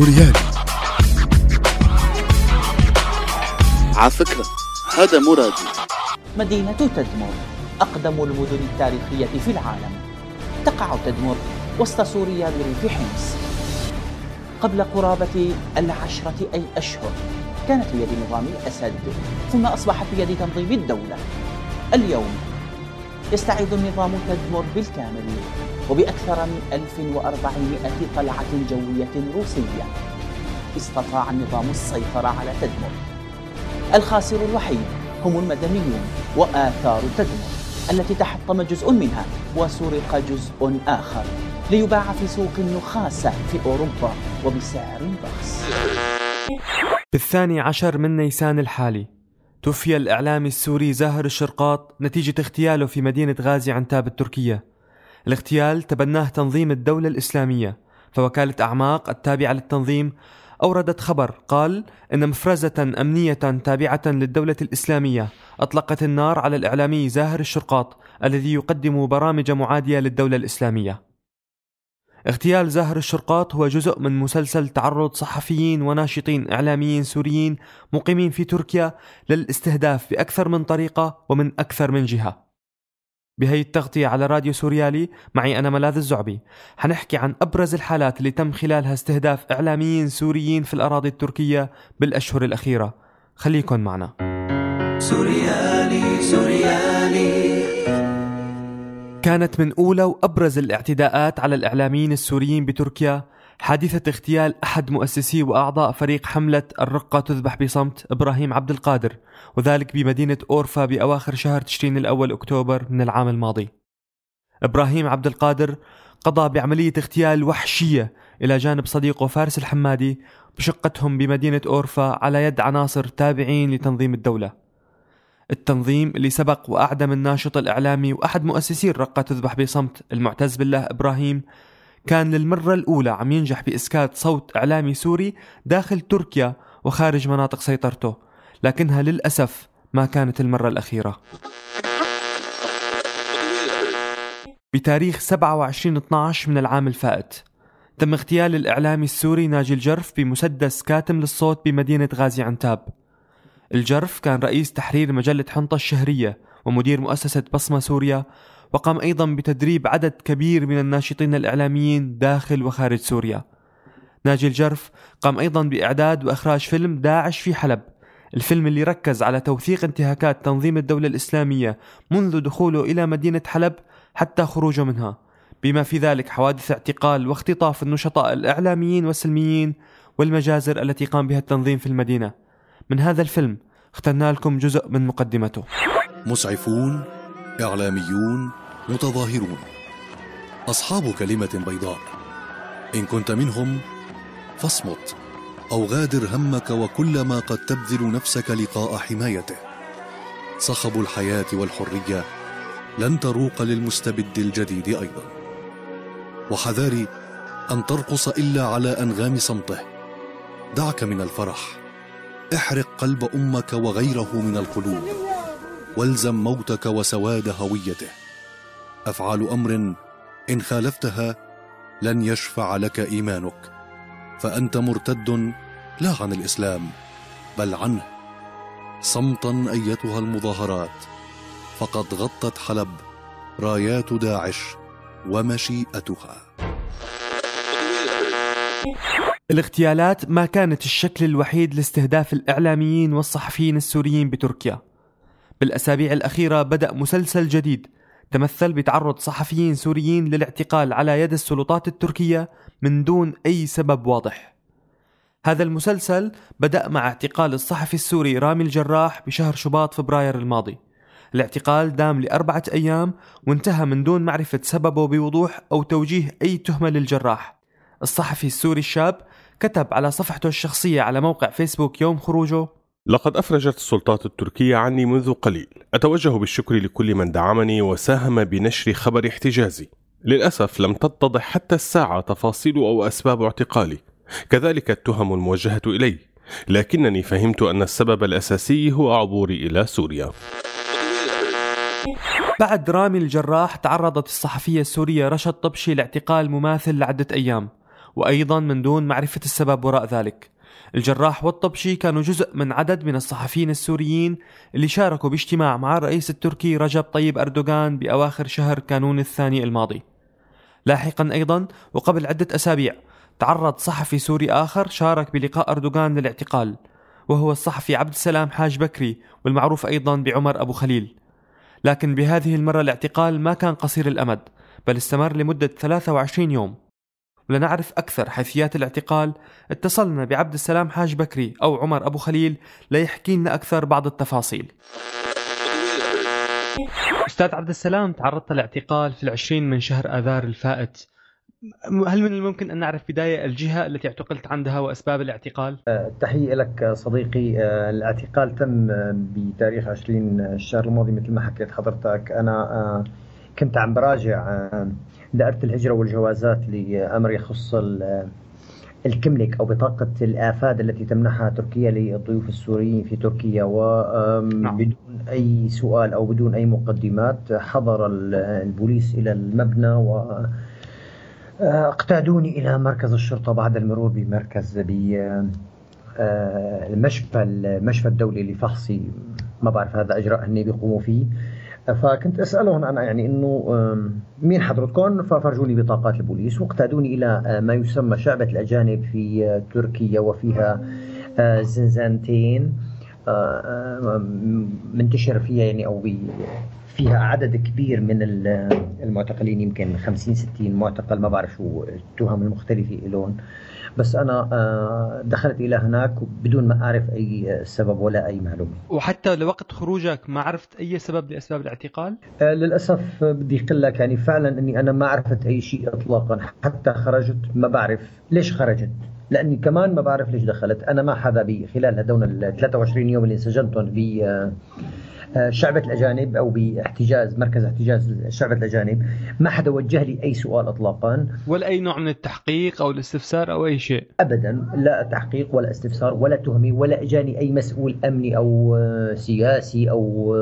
سوريالي على فكرة هذا مرادي مدينة تدمر أقدم المدن التاريخية في العالم. تقع تدمر وسط سوريا بريف حمص. قبل قرابة العشرة أي أشهر كانت بيد نظام الأسد ثم أصبحت بيد تنظيم الدولة. اليوم يستعيد النظام تدمر بالكامل وبأكثر من 1400 قلعة جوية روسية. استطاع النظام السيطرة على تدمر. الخاسر الوحيد هم المدنيون وآثار تدمر التي تحطم جزء منها وسرق جزء آخر ليباع في سوق النخاسة في أوروبا وبسعر بخس. في الثاني عشر من نيسان الحالي توفي الإعلامي السوري زاهر الشرقاط نتيجة اغتياله في مدينة غازي عنتاب التركية. الاغتيال تبناه تنظيم الدولة الإسلامية. فوكالة أعماق التابعة للتنظيم أوردت خبر قال إن مفرزة أمنية تابعة للدولة الإسلامية أطلقت النار على الإعلامي زاهر الشرقاط الذي يقدم برامج معادية للدولة الإسلامية. اغتيال زاهر الشرقاط هو جزء من مسلسل تعرض صحفيين وناشطين إعلاميين سوريين مقيمين في تركيا للاستهداف بأكثر من طريقة ومن أكثر من جهة. بهي التغطية على راديو سوريالي معي أنا ملاذ الزعبي. حنحكي عن أبرز الحالات اللي تم خلالها استهداف إعلاميين سوريين في الأراضي التركية بالأشهر الأخيرة. خليكن معنا. سوريالي سوريالي. كانت من أولى وأبرز الاعتداءات على الإعلاميين السوريين بتركيا حادثة اغتيال أحد مؤسسي وأعضاء فريق حملة الرقة تذبح بصمت إبراهيم عبد القادر وذلك بمدينة أورفا بأواخر شهر تشرين الأول أكتوبر من العام الماضي. إبراهيم عبد القادر قضى بعملية اغتيال وحشية إلى جانب صديقه فارس الحمادي بشقتهم بمدينة أورفا على يد عناصر تابعين لتنظيم الدولة. التنظيم اللي سبق وأعدم الناشط الإعلامي وأحد مؤسسي الرقة تذبح بصمت المعتز بالله إبراهيم كان للمرة الأولى عم ينجح بإسكات صوت إعلامي سوري داخل تركيا وخارج مناطق سيطرته لكنها للأسف ما كانت المرة الأخيرة. بتاريخ 27 12 من العام الفائت تم اغتيال الإعلامي السوري ناجي الجرف بمسدس كاتم للصوت بمدينة غازي عنتاب. الجرف كان رئيس تحرير مجلة حنطة الشهرية ومدير مؤسسة بصمة سوريا وقام أيضا بتدريب عدد كبير من الناشطين الإعلاميين داخل وخارج سوريا. ناجي الجرف قام أيضا بإعداد وإخراج فيلم داعش في حلب الفيلم اللي ركز على توثيق انتهاكات تنظيم الدولة الإسلامية منذ دخوله إلى مدينة حلب حتى خروجه منها. بما في ذلك حوادث اعتقال واختطاف النشطاء الإعلاميين والسلميين والمجازر التي قام بها التنظيم في المدينة. من هذا الفيلم. اخترنا لكم جزء من مقدمته. مسعفون إعلاميون متظاهرون. أصحاب كلمة بيضاء. إن كنت منهم فاصمت أو غادر همك وكل ما قد تبذل نفسك لقاء حمايته. صخب الحياة والحرية لن تروق للمستبد الجديد أيضا. وحذاري أن ترقص إلا على أنغام صمته. دعك من الفرح. احرق قلب أمك وغيره من القلوب والزم موتك وسواد هويته. أفعال أمر إن خالفتها لن يشفع لك إيمانك. فأنت مرتد لا عن الإسلام بل عنه. صمتا أيتها المظاهرات فقد غطت حلب رايات داعش ومشيئتها. الاغتيالات ما كانت الشكل الوحيد لاستهداف الإعلاميين والصحفيين السوريين بتركيا بالأسابيع الأخيرة بدأ مسلسل جديد تمثل بتعرض صحفيين سوريين للاعتقال على يد السلطات التركية من دون أي سبب واضح. هذا المسلسل بدأ مع اعتقال الصحفي السوري رامي الجراح بشهر شباط فبراير الماضي. الاعتقال دام لأربعة أيام وانتهى من دون معرفة سببه بوضوح أو توجيه أي تهمة للجراح. الصحفي السوري الشاب كتب على صفحته الشخصية على موقع فيسبوك يوم خروجه. لقد أفرجت السلطات التركية عني منذ قليل. أتوجه بالشكر لكل من دعمني وساهم بنشر خبر احتجازي. للأسف لم تتضح حتى الساعة تفاصيل أو أسباب اعتقالي. كذلك التهم الموجهة إلي. لكنني فهمت أن السبب الأساسي هو عبوري إلى سوريا. بعد رامي الجراح تعرضت الصحفية السورية رشد طبشي لاعتقال مماثل لعدة أيام. وأيضا من دون معرفة السبب وراء ذلك. الجراح والطبشي كانوا جزء من عدد من الصحفيين السوريين اللي شاركوا باجتماع مع الرئيس التركي رجب طيب أردوغان بأواخر شهر كانون الثاني الماضي. لاحقا أيضا وقبل عدة أسابيع تعرض صحفي سوري آخر شارك بلقاء أردوغان للاعتقال وهو الصحفي عبد السلام حاج بكري والمعروف أيضا بعمر أبو خليل. لكن بهذه المرة الاعتقال ما كان قصير الأمد بل استمر لمدة 23 يوم. ولنعرف أكثر حيثيات الاعتقال اتصلنا بعبد السلام حاج بكري أو عمر أبو خليل ليحكي لنا أكثر بعض التفاصيل. أستاذ عبد السلام تعرضت للاعتقال في العشرين من شهر آذار الفائت. هل من الممكن أن نعرف بداية الجهة التي اعتقلت عندها وأسباب الاعتقال؟ تحية لك صديقي. الاعتقال تم بتاريخ 20 الشهر الماضي مثل ما حكيت حضرتك. أنا كنت عم براجع دائرة الهجرة والجوازات لأمر يخص الكملك أو بطاقة الآفاد التي تمنحها تركيا للضيوف السوريين في تركيا وبدون نعم. أي سؤال أو بدون أي مقدمات حضر البوليس إلى المبنى و اقتادوني إلى مركز الشرطة بعد المرور بمركز المشفى المشفى الدولي لفحصي ما بعرف هذا إجراء هني بيقوموا فيه فكنت أسألهم أنا يعني إنه مين حضرتكم؟ ففرجوني بطاقات البوليس واقتادوني إلى ما يسمى شعبة الأجانب في تركيا وفيها زنزانتين منتشر فيها يعني أو فيها عدد كبير من المعتقلين يمكن 50 60 معتقل ما بعرف شو التهم المختلفة لهم. بس أنا آه، دخلت إلى هناك بدون ما أعرف أي سبب ولا أي معلومة. وحتى لوقت خروجك ما عرفت أي سبب لأسباب الاعتقال؟ آه، للأسف بدي أقول لك يعني فعلا إني أنا ما عرفت أي شيء اطلاقا. حتى خرجت ما بعرف ليش خرجت. لأني كمان ما بعرف ليش دخلت. أنا ما حدا بخلال هدول ال 23 يوم اللي سجنتهم ب آه، شعبة الأجانب أو باحتجاز مركز احتجاز شعبة الأجانب. ما حدا وجه لي أي سؤال إطلاقا. ولا أي نوع من التحقيق أو الاستفسار أو أي شيء؟ أبدا. لا تحقيق ولا استفسار ولا تهمي ولا إجاني أي مسؤول أمني أو سياسي أو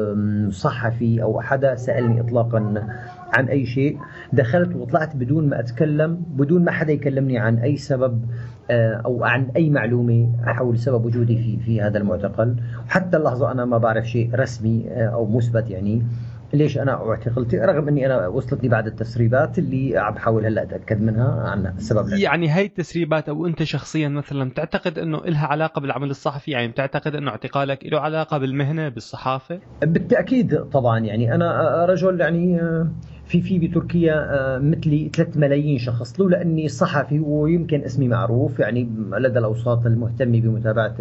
صحفي أو حدا سألني إطلاقا عن أي شيء. دخلت وطلعت بدون ما أتكلم بدون ما حدا يكلمني عن أي سبب آه، أو عن أي معلومة حول سبب وجودي في في هذا المعتقل. وحتى اللحظة أنا ما بعرف شيء رسمي آه، أو مثبت يعني. ليش أنا اعتقلت؟ رغم أني أنا وصلتني بعد التسريبات اللي عم بحاول هلأ أتأكد منها عن السبب يعني هي التسريبات أو أنت شخصيا مثلا تعتقد إنه لها علاقة بالعمل الصحفي؟ يعني بتعتقد إنه اعتقالك له علاقة بالمهنة بالصحافة؟ بالتأكيد طبعا. يعني أنا رجل يعني في في بتركيا آه، مثلي 3 ملايين شخص. لولا أني صحفي ويمكن اسمي معروف يعني لدى الأوساط المهتمه بمتابعة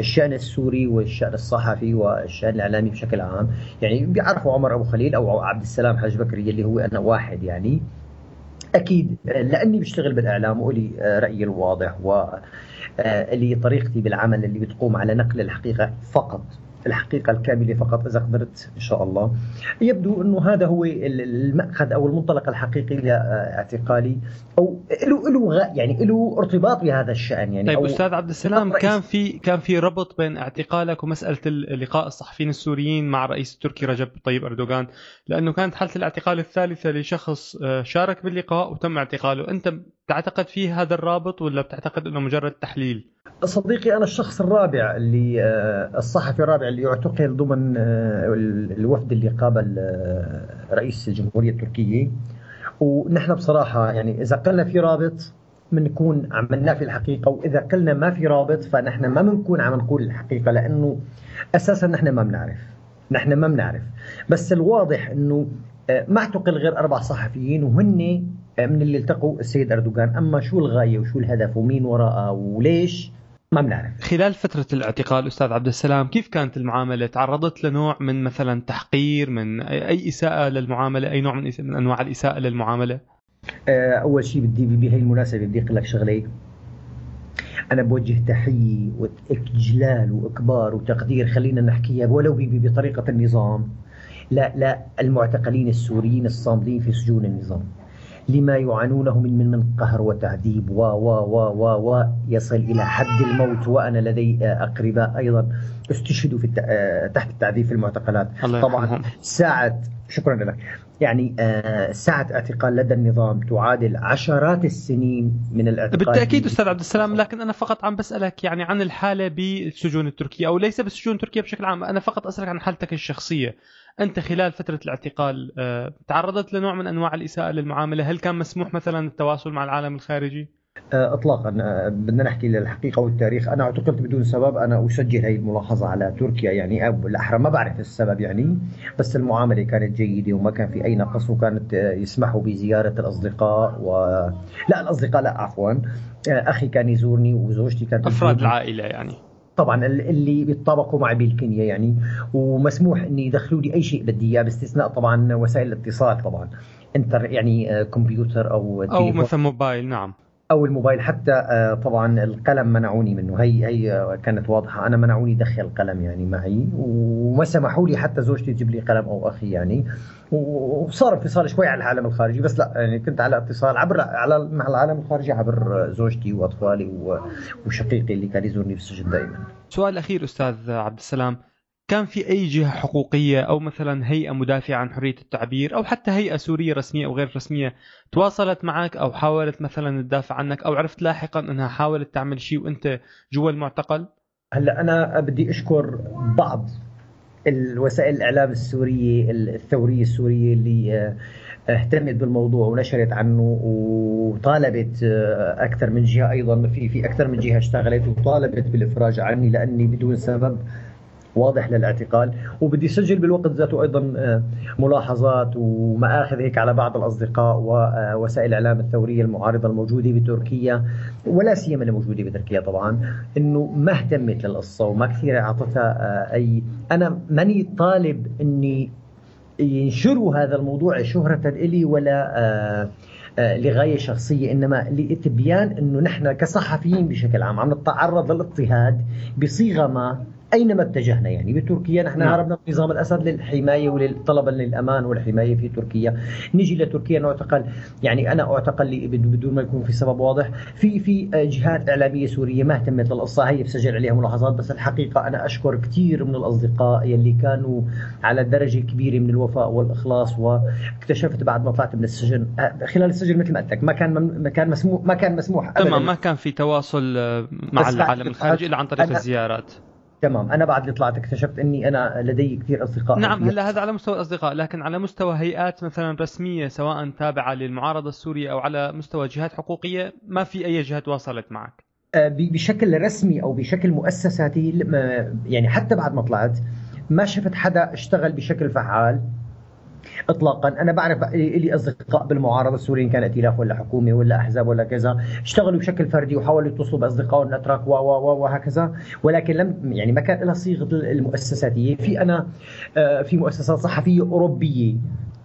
الشأن السوري والشأن الصحفي والشأن الإعلامي بشكل عام. يعني بيعرفوا عمر أبو خليل أو عبد السلام حاج بكري اللي هو أنا واحد يعني. أكيد لأني بشتغل بالإعلام ولي آه، رأيي الواضح و اللي طريقتي بالعمل اللي بتقوم على نقل الحقيقة فقط. الحقيقة الكاملة فقط إذا قدرت إن شاء الله. يبدو أنه هذا هو المأخذ أو المنطلق الحقيقي لاعتقالي أو له له يعني له ارتباط بهذا الشأن يعني طيب أستاذ عبد السلام كان في كان في ربط بين اعتقالك ومسألة لقاء الصحفيين السوريين مع الرئيس التركي رجب طيب أردوغان لأنه كانت حالة الاعتقال الثالثة لشخص آه، شارك باللقاء وتم اعتقاله. أنت تعتقد فيه هذا الرابط ولا بتعتقد أنه مجرد تحليل؟ صديقي أنا الشخص الرابع اللي آه، الصحفي الرابع اللي يعتقل ضمن آه، الوفد اللي قابل آه، رئيس الجمهورية التركية. ونحن بصراحة يعني إذا قلنا في رابط بنكون عملناه في الحقيقة وإذا قلنا ما في رابط فنحن ما بنكون عم نقول الحقيقة لأنه أساسا نحن ما بنعرف. نحن ما بنعرف. بس الواضح أنه ما اعتقل غير أربع صحفيين وهن من اللي التقوا السيد أردوغان. أما شو الغاية وشو الهدف ومين وراءه وليش؟ ما بنعرف. خلال فترة الاعتقال أستاذ عبد السلام كيف كانت المعاملة؟ تعرضت لنوع من مثلا تحقير من أي إساءة للمعاملة؟ أي نوع من, من أنواع الإساءة للمعاملة؟ آه، أول شيء بدي بهي المناسبة بدي أقول لك شغلة. أنا بوجه تحية وإجلال وإكبار وتقدير خلينا نحكيها ولو بطريقة النظام. لا لا المعتقلين السوريين الصامدين في سجون النظام. لما يعانونه من من من قهر وتعذيب و و و و يصل إلى حد الموت وأنا لدي أقرباء أيضا. استشهدوا في تحت التعذيب في المعتقلات. الله طبعا ساعة شكرا لك. يعني ساعة اعتقال لدى النظام تعادل عشرات السنين من الاعتقال. بالتأكيد أستاذ عبد السلام لكن أنا فقط عم بسألك يعني عن الحالة بالسجون التركية أو ليس بالسجون التركية بشكل عام أنا فقط أسألك عن حالتك الشخصية. أنت خلال فترة الاعتقال آه، تعرضت لنوع من أنواع الإساءة للمعاملة؟ هل كان مسموح مثلا التواصل مع العالم الخارجي؟ آه، اطلاقا آه، بدنا نحكي للحقيقة والتاريخ. أنا اعتقلت بدون سبب أنا أسجل هي الملاحظة على تركيا يعني أو بالاحرى ما بعرف السبب يعني بس المعاملة كانت جيدة وما كان في أي نقص وكانت يسمحوا بزيارة الأصدقاء و لا الأصدقاء لا عفوا. أخي كان يزورني وزوجتي كانت أفراد العائلة يعني. طبعا اللي بيتطابقوا معي بالكنية يعني. ومسموح إني يدخلوا لي أي شيء بدي إياه باستثناء طبعا وسائل الاتصال طبعا. انتر يعني آه، كمبيوتر أو أو مثلا موبايل نعم. أو الموبايل حتى آه، طبعا القلم منعوني منه. هي هي كانت واضحة. أنا منعوني دخل القلم يعني معي وما سمحوا لي حتى زوجتي تجيب لي قلم أو أخي يعني. وصار اتصال شوي على العالم الخارجي بس لا يعني كنت على اتصال عبر على مع العالم الخارجي عبر زوجتي وأطفالي وشقيقي اللي كان يزورني في السجن دائما. سؤال أخير أستاذ عبد السلام. كان في أي جهة حقوقية أو مثلا هيئة مدافعة عن حرية التعبير أو حتى هيئة سورية رسمية أو غير رسمية تواصلت معك أو حاولت مثلا تدافع عنك أو عرفت لاحقا أنها حاولت تعمل شيء وأنت جوا المعتقل؟ هلأ أنا بدي أشكر بعض الوسائل الإعلام السورية الثورية السورية اللي آه، اهتمت بالموضوع ونشرت عنه وطالبت آه، أكثر من جهة أيضا في في أكثر من جهة اشتغلت وطالبت بالإفراج عني لأني بدون سبب واضح للاعتقال. وبدي أسجل بالوقت ذاته أيضا آه، ملاحظات ومآخذ هيك على بعض الأصدقاء ووسائل الاعلام الثورية المعارضة الموجودة بتركيا ولا سيما الموجوده بتركيا طبعا إنه ما اهتمت للقصة وما كثير أعطتها آه، أي أنا ماني طالب إني ينشروا هذا الموضوع شهرة إلي ولا آه لغاية شخصية إنما لتبيان إنه نحن كصحفيين بشكل عام عم نتعرض للاضطهاد بصيغة ما أينما اتجهنا يعني بتركيا نحن نعم. هربنا من نظام الأسد للحماية وللطلب للأمان والحماية في تركيا. نيجي لتركيا نعتقل يعني أنا أعتقل بدون ما يكون في سبب واضح في في جهات إعلامية سورية ما اهتمت للقصه هي بسجل عليها ملاحظات بس الحقيقة أنا أشكر كثير من الأصدقاء يلي كانوا على درجة كبيرة من الوفاء والإخلاص واكتشفت بعد ما طلعت من السجن خلال السجن مثل ما قلت لك ما كان ما كان مسموح ما كان مسموح تمام ما كان في تواصل مع العالم الخارجي إلا عن طريق الزيارات. تمام. أنا بعد اللي طلعت اكتشفت إني أنا لدي كثير أصدقاء نعم هلا هذا على مستوى الأصدقاء لكن على مستوى هيئات مثلا رسمية سواء تابعة للمعارضة السورية أو على مستوى جهات حقوقية ما في أي جهة تواصلت معك. آه، بشكل رسمي أو بشكل مؤسساتي يعني حتى بعد ما طلعت ما شفت حدا اشتغل بشكل فعال. اطلاقا. أنا بعرف لي أصدقاء بالمعارضة السوريه كان ائتلاف ولا حكومة ولا أحزاب ولا كذا. اشتغلوا بشكل فردي وحاولوا يتصلوا بأصدقائهم الاتراك و وهكذا. ولكن لم يعني ما كان لها صيغة المؤسساتية. في أنا آه، في مؤسسات صحفية أوروبية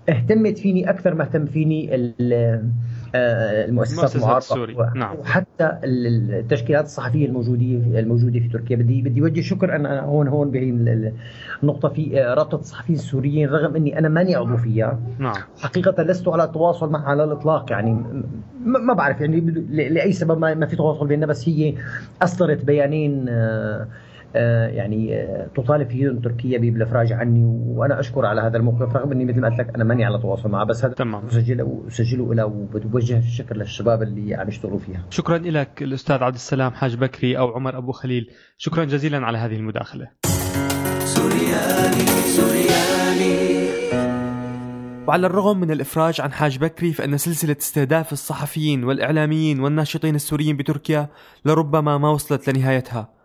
اهتمت فيني أكثر ما اهتم فيني المؤسسات المعارضة نعم. وحتى التشكيلات الصحفية الموجوده الموجودة في تركيا. بدي بدي اوجه شكر أنا هون هون بهي النقطة في آه، رابطة الصحفيين السوريين رغم أني أنا ماني عضو فيها. نعم. حقيقة لست على تواصل معها على الإطلاق يعني ما بعرف يعني لأي سبب ما في تواصل بيننا بس هي أصدرت بيانين آه آه، يعني آه، تطالب فيهم تركيا بالافراج عني وأنا أشكر على هذا الموقف رغم أني مثل ما قلت لك أنا ماني على تواصل معه بس هذا تمام. اسجله اسجله له وبتوجه الشكر للشباب اللي عم يشتغلوا فيها. شكرا لك الأستاذ عبد السلام حاج بكري أو عمر أبو خليل. شكرا جزيلا على هذه المداخلة. سوريالي سوريالي وعلى الرغم من الإفراج عن حاج بكري فإن سلسلة استهداف الصحفيين والإعلاميين والناشطين السوريين بتركيا لربما ما وصلت لنهايتها.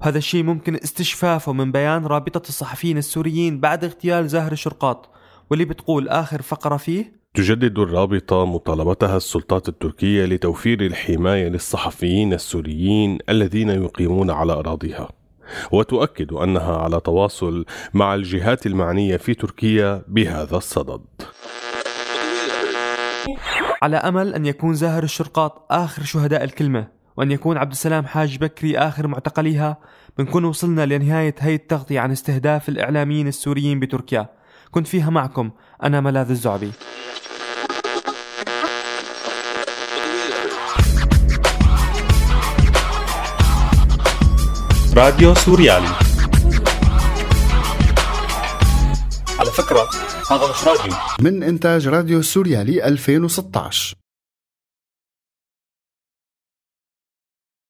وهذا الشيء ممكن استشفافه من بيان رابطة الصحفيين السوريين بعد اغتيال زاهر الشرقاط واللي بتقول آخر فقرة فيه؟ تجدد الرابطة مطالبتها السلطات التركية لتوفير الحماية للصحفيين السوريين الذين يقيمون على أراضيها. وتؤكد أنها على تواصل مع الجهات المعنية في تركيا بهذا الصدد. على أمل أن يكون زاهر الشرقاط آخر شهداء الكلمة. وأن يكون عبد السلام حاج بكري آخر معتقليها بنكون وصلنا لنهاية هي التغطية عن استهداف الإعلاميين السوريين بتركيا. كنت فيها معكم أنا ملاذ الزعبي. راديو سوريالي. على فكرة هذا مش راديو. من إنتاج راديو سوريالي 2016